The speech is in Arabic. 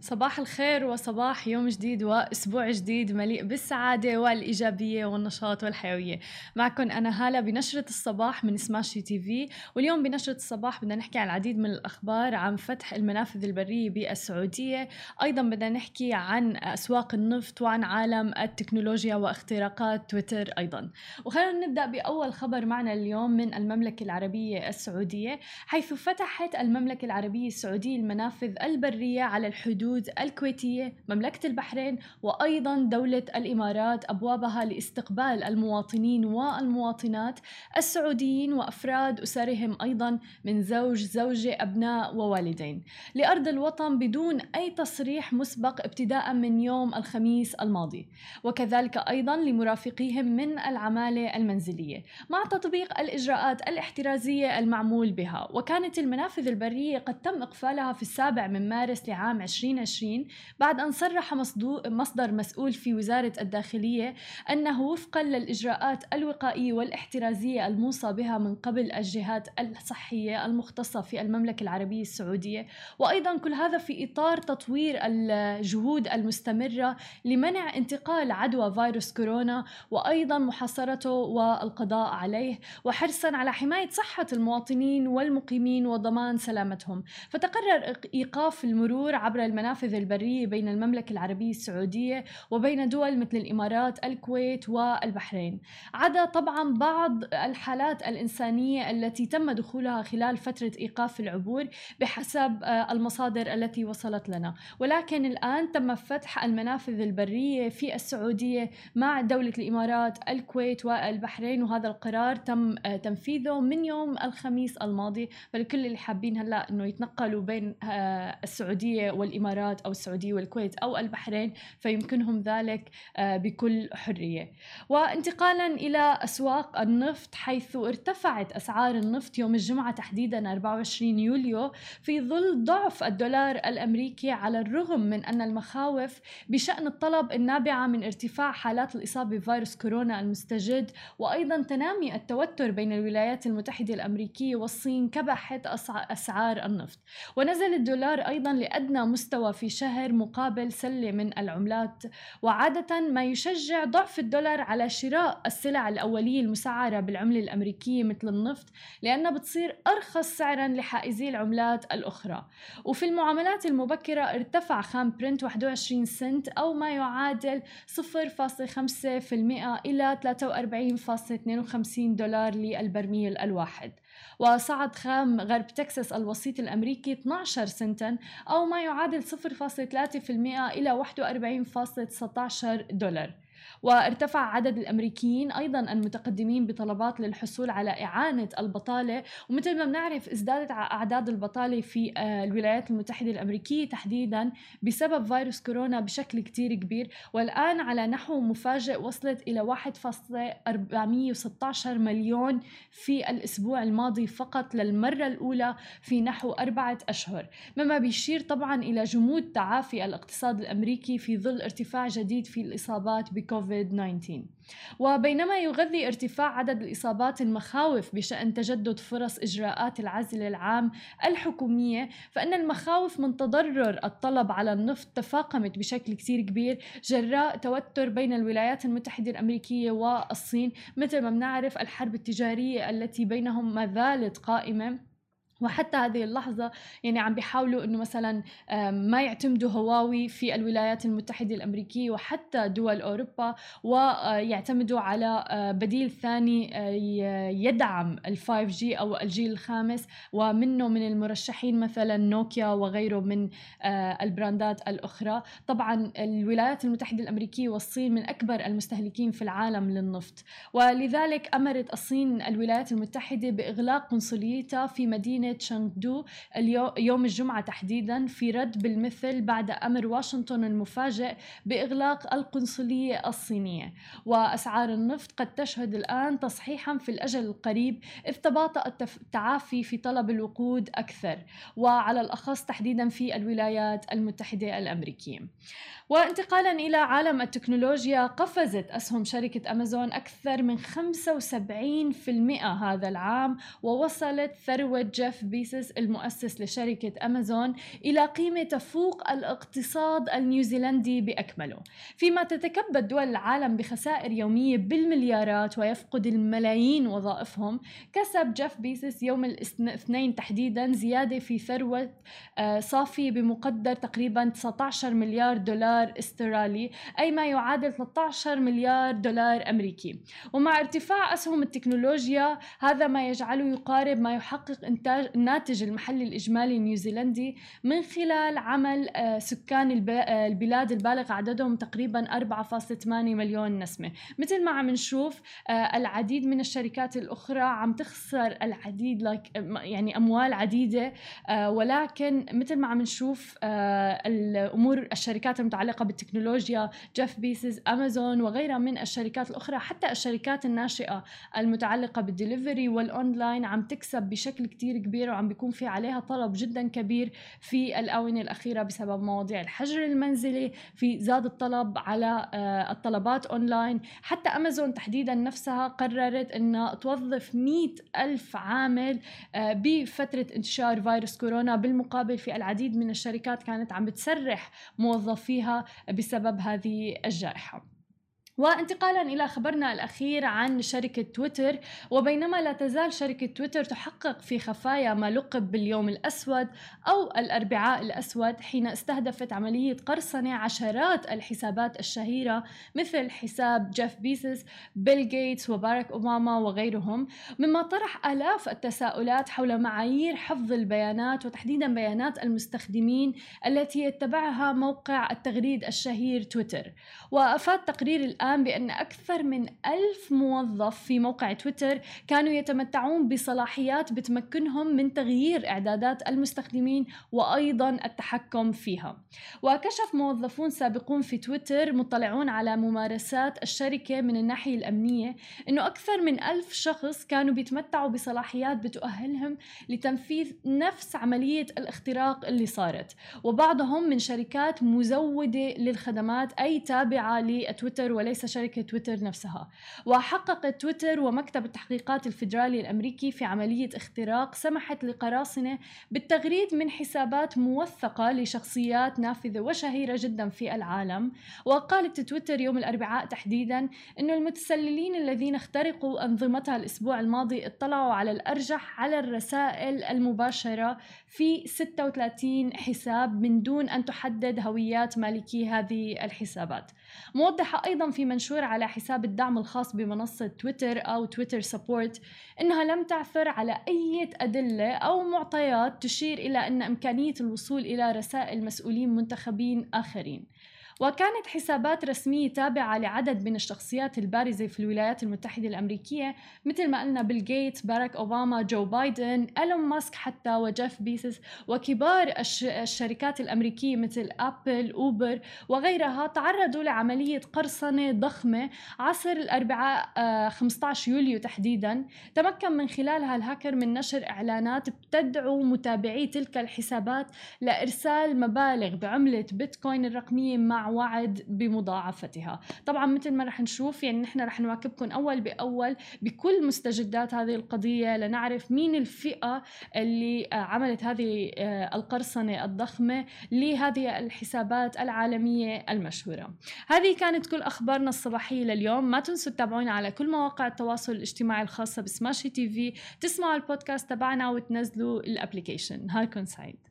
صباح الخير وصباح يوم جديد وأسبوع جديد مليء بالسعادة والإيجابية والنشاط والحيوية. معكم أنا هالة بنشرة الصباح من سماشي تي في. واليوم بنشرة الصباح بدنا نحكي عن العديد من الأخبار عن فتح المنافذ البرية بالسعودية. أيضا بدنا نحكي عن أسواق النفط وعن عالم التكنولوجيا واختراقات تويتر أيضا. وخلينا نبدأ بأول خبر معنا اليوم من المملكة العربية السعودية حيث فتحت المملكة العربية السعودية المنافذ البرية على الحدود الحدود الكويتية مملكة البحرين وأيضا دولة الإمارات أبوابها لاستقبال المواطنين والمواطنات السعوديين وأفراد أسرهم أيضا من زوج زوجة أبناء ووالدين. لأرض الوطن بدون أي تصريح مسبق ابتداء من يوم الخميس الماضي. وكذلك أيضا لمرافقيهم من العمالة المنزلية. مع تطبيق الإجراءات الاحترازية المعمول بها وكانت المنافذ البرية قد تم إقفالها في السابع من مارس لعام 20 2020 بعد أن صرح مصدر مسؤول في وزارة الداخلية أنه وفقا للإجراءات الوقائية والاحترازية الموصى بها من قبل الجهات الصحية المختصة في المملكة العربية السعودية. وأيضا كل هذا في إطار تطوير الجهود المستمرة لمنع انتقال عدوى فيروس كورونا وأيضا محاصرته والقضاء عليه وحرصا على حماية صحة المواطنين والمقيمين وضمان سلامتهم. فتقرر إيقاف المرور عبر المنافذ المنافذ البرية بين المملكة العربية السعودية وبين دول مثل الإمارات الكويت والبحرين. عدا طبعا بعض الحالات الإنسانية التي تم دخولها خلال فترة إيقاف العبور بحسب آه، المصادر التي وصلت لنا. ولكن الآن تم فتح المنافذ البرية في السعودية مع دولة الإمارات الكويت والبحرين وهذا القرار تم آه، تنفيذه من يوم الخميس الماضي. فلكل اللي حابين هلأ إنه يتنقلوا بين آه، السعودية والإمارات. الإمارات أو السعودية والكويت أو البحرين فيمكنهم ذلك آه، بكل حرية. وانتقالا إلى أسواق النفط حيث ارتفعت أسعار النفط يوم الجمعة تحديدا 24 يوليو في ظل ضعف الدولار الأمريكي على الرغم من أن المخاوف بشأن الطلب النابعة من ارتفاع حالات الإصابة بفيروس كورونا المستجد وأيضا تنامي التوتر بين الولايات المتحدة الأمريكية والصين كبحت أسعار النفط ونزل الدولار أيضا لأدنى مستوى في شهر مقابل سلة من العملات. وعادة ما يشجع ضعف الدولار على شراء السلع الأولية المسعرة بالعملة الأمريكية مثل النفط لأنها بتصير أرخص سعرا لحائزي العملات الأخرى. وفي المعاملات المبكرة ارتفع خام برنت 21 سنت أو ما يعادل 0.5% إلى 43.52 دولار للبرميل الواحد. وصعد خام غرب تكساس الوسيط الأمريكي 12 سنتا أو ما يعادل 0.3% إلى 41.19 دولار. وارتفع عدد الأمريكيين أيضا المتقدمين بطلبات للحصول على إعانة البطالة. ومثل ما بنعرف ازدادت أعداد البطالة في آه، الولايات المتحدة الأمريكية تحديدا بسبب فيروس كورونا بشكل كتير كبير. والآن على نحو مفاجئ وصلت إلى 1.416 مليون في الأسبوع الماضي فقط للمرة الأولى في نحو أربعة أشهر. مما بيشير طبعا إلى جمود تعافي الاقتصاد الأمريكي في ظل ارتفاع جديد في الإصابات كوفيد-19 وبينما يغذي ارتفاع عدد الإصابات المخاوف بشأن تجدد فرص إجراءات العزل العام الحكومية فإن المخاوف من تضرر الطلب على النفط تفاقمت بشكل كثير كبير. جراء توتر بين الولايات المتحدة الأمريكية والصين مثل ما بنعرف الحرب التجارية التي بينهم ما زالت قائمة. وحتى هذه اللحظة يعني عم بيحاولوا إنه مثلا ما يعتمدوا هواوي في الولايات المتحدة الأمريكية وحتى دول أوروبا ويعتمدوا على بديل ثاني يدعم ال 5 جي أو الجيل الخامس ومنه من المرشحين مثلا نوكيا وغيره من البراندات الأخرى. طبعا الولايات المتحدة الأمريكية والصين من أكبر المستهلكين في العالم للنفط. ولذلك أمرت الصين الولايات المتحدة بإغلاق قنصليتها في مدينة مدينة شانغدو يوم الجمعة تحديدا في رد بالمثل بعد أمر واشنطن المفاجئ بإغلاق القنصلية الصينية. وأسعار النفط قد تشهد الآن تصحيحا في الأجل القريب إذ تباطأ التعافي في طلب الوقود أكثر وعلى الأخص تحديدا في الولايات المتحدة الأمريكية. وانتقالا إلى عالم التكنولوجيا قفزت أسهم شركة أمازون أكثر من 75% هذا العام ووصلت ثروة جيف جيف بيزوس المؤسس لشركة أمازون إلى قيمة تفوق الاقتصاد النيوزيلندي بأكمله. فيما تتكبد دول العالم بخسائر يومية بالمليارات ويفقد الملايين وظائفهم كسب جيف بيزوس يوم الاثنين تحديدا زيادة في ثروة آه، صافية بمقدر تقريبا 19 مليار دولار استرالي أي ما يعادل 13 مليار دولار أمريكي. ومع ارتفاع أسهم التكنولوجيا هذا ما يجعله يقارب ما يحقق إنتاج الناتج المحلي الإجمالي النيوزيلندي من خلال عمل آه، سكان آه، البلاد البالغ عددهم تقريبا 4.8 مليون نسمة. مثل ما عم نشوف العديد من الشركات الأخرى عم تخسر العديد يعني أموال عديدة ولكن مثل ما عم نشوف الأمور الشركات المتعلقة بالتكنولوجيا جيف بيزوس أمازون وغيرها من الشركات الأخرى حتى الشركات الناشئة المتعلقة بال delivery وال online عم تكسب بشكل كتير كبير. وعم بيكون في عليها طلب جدا كبير في الآونة الأخيرة بسبب مواضيع الحجر المنزلي في زاد الطلب على آه، الطلبات أونلاين. حتى أمازون تحديدا نفسها قررت أنها توظف مئة ألف عامل آه، بفترة انتشار فيروس كورونا. بالمقابل في العديد من الشركات كانت عم بتسرح موظفيها بسبب هذه الجائحة. وانتقالا إلى خبرنا الأخير عن شركة تويتر وبينما لا تزال شركة تويتر تحقق في خفايا ما لقب باليوم الأسود أو الأربعاء الأسود حين استهدفت عملية قرصنه عشرات الحسابات الشهيرة مثل حساب جيف بيسس بيل جيتس وباراك أوباما وغيرهم مما طرح آلاف التساؤلات حول معايير حفظ البيانات وتحديدا بيانات المستخدمين التي يتبعها موقع التغريد الشهير تويتر. وأفاد تقرير الآن الآن بأن أكثر من ألف موظف في موقع تويتر كانوا يتمتعون بصلاحيات بتمكنهم من تغيير إعدادات المستخدمين وأيضا التحكم فيها. وكشف موظفون سابقون في تويتر مطلعون على ممارسات الشركة من الناحية الأمنية أنه أكثر من ألف شخص كانوا بيتمتعوا بصلاحيات بتؤهلهم لتنفيذ نفس عملية الاختراق اللي صارت. وبعضهم من شركات مزودة للخدمات أي تابعة لتويتر وليس وليس شركة تويتر نفسها وحققت تويتر ومكتب التحقيقات الفيدرالي الأمريكي في عملية اختراق سمحت لقراصنة بالتغريد من حسابات موثقة لشخصيات نافذة وشهيرة جدا في العالم. وقالت تويتر يوم الأربعاء تحديدا أنه المتسللين الذين اخترقوا أنظمتها الأسبوع الماضي اطلعوا على الأرجح على الرسائل المباشرة في 36 حساب من دون أن تحدد هويات مالكي هذه الحسابات. موضحة أيضا في منشور على حساب الدعم الخاص بمنصة تويتر أو Twitter Support إنها لم تعثر على أي أدلة أو معطيات تشير إلى أن إمكانية الوصول إلى رسائل مسؤولين منتخبين آخرين. وكانت حسابات رسمية تابعة لعدد من الشخصيات البارزة في الولايات المتحدة الأمريكية مثل ما قلنا بيل جيتس، باراك أوباما، جو بايدن، إيلون ماسك حتى وجيف بيزوس وكبار الش الشركات الأمريكية مثل أبل، أوبر وغيرها تعرضوا لعملية قرصنة ضخمة عصر الأربعاء 15 آه، يوليو تحديدا. تمكن من خلالها الهاكر من نشر إعلانات بتدعو متابعي تلك الحسابات لإرسال مبالغ بعملة بيتكوين الرقمية مع وعد بمضاعفتها. طبعا مثل ما رح نشوف يعني نحن رح نواكبكم أول بأول بكل مستجدات هذه القضية لنعرف مين الفئة اللي عملت هذه آه، القرصنة الضخمة لهذه الحسابات العالمية المشهورة. هذه كانت كل أخبارنا الصباحية لليوم. ما تنسوا تتابعونا على كل مواقع التواصل الاجتماعي الخاصة بسماشي تي في. تسمعوا البودكاست تبعنا وتنزلوا الأبليكيشن. نهاركم سعيد.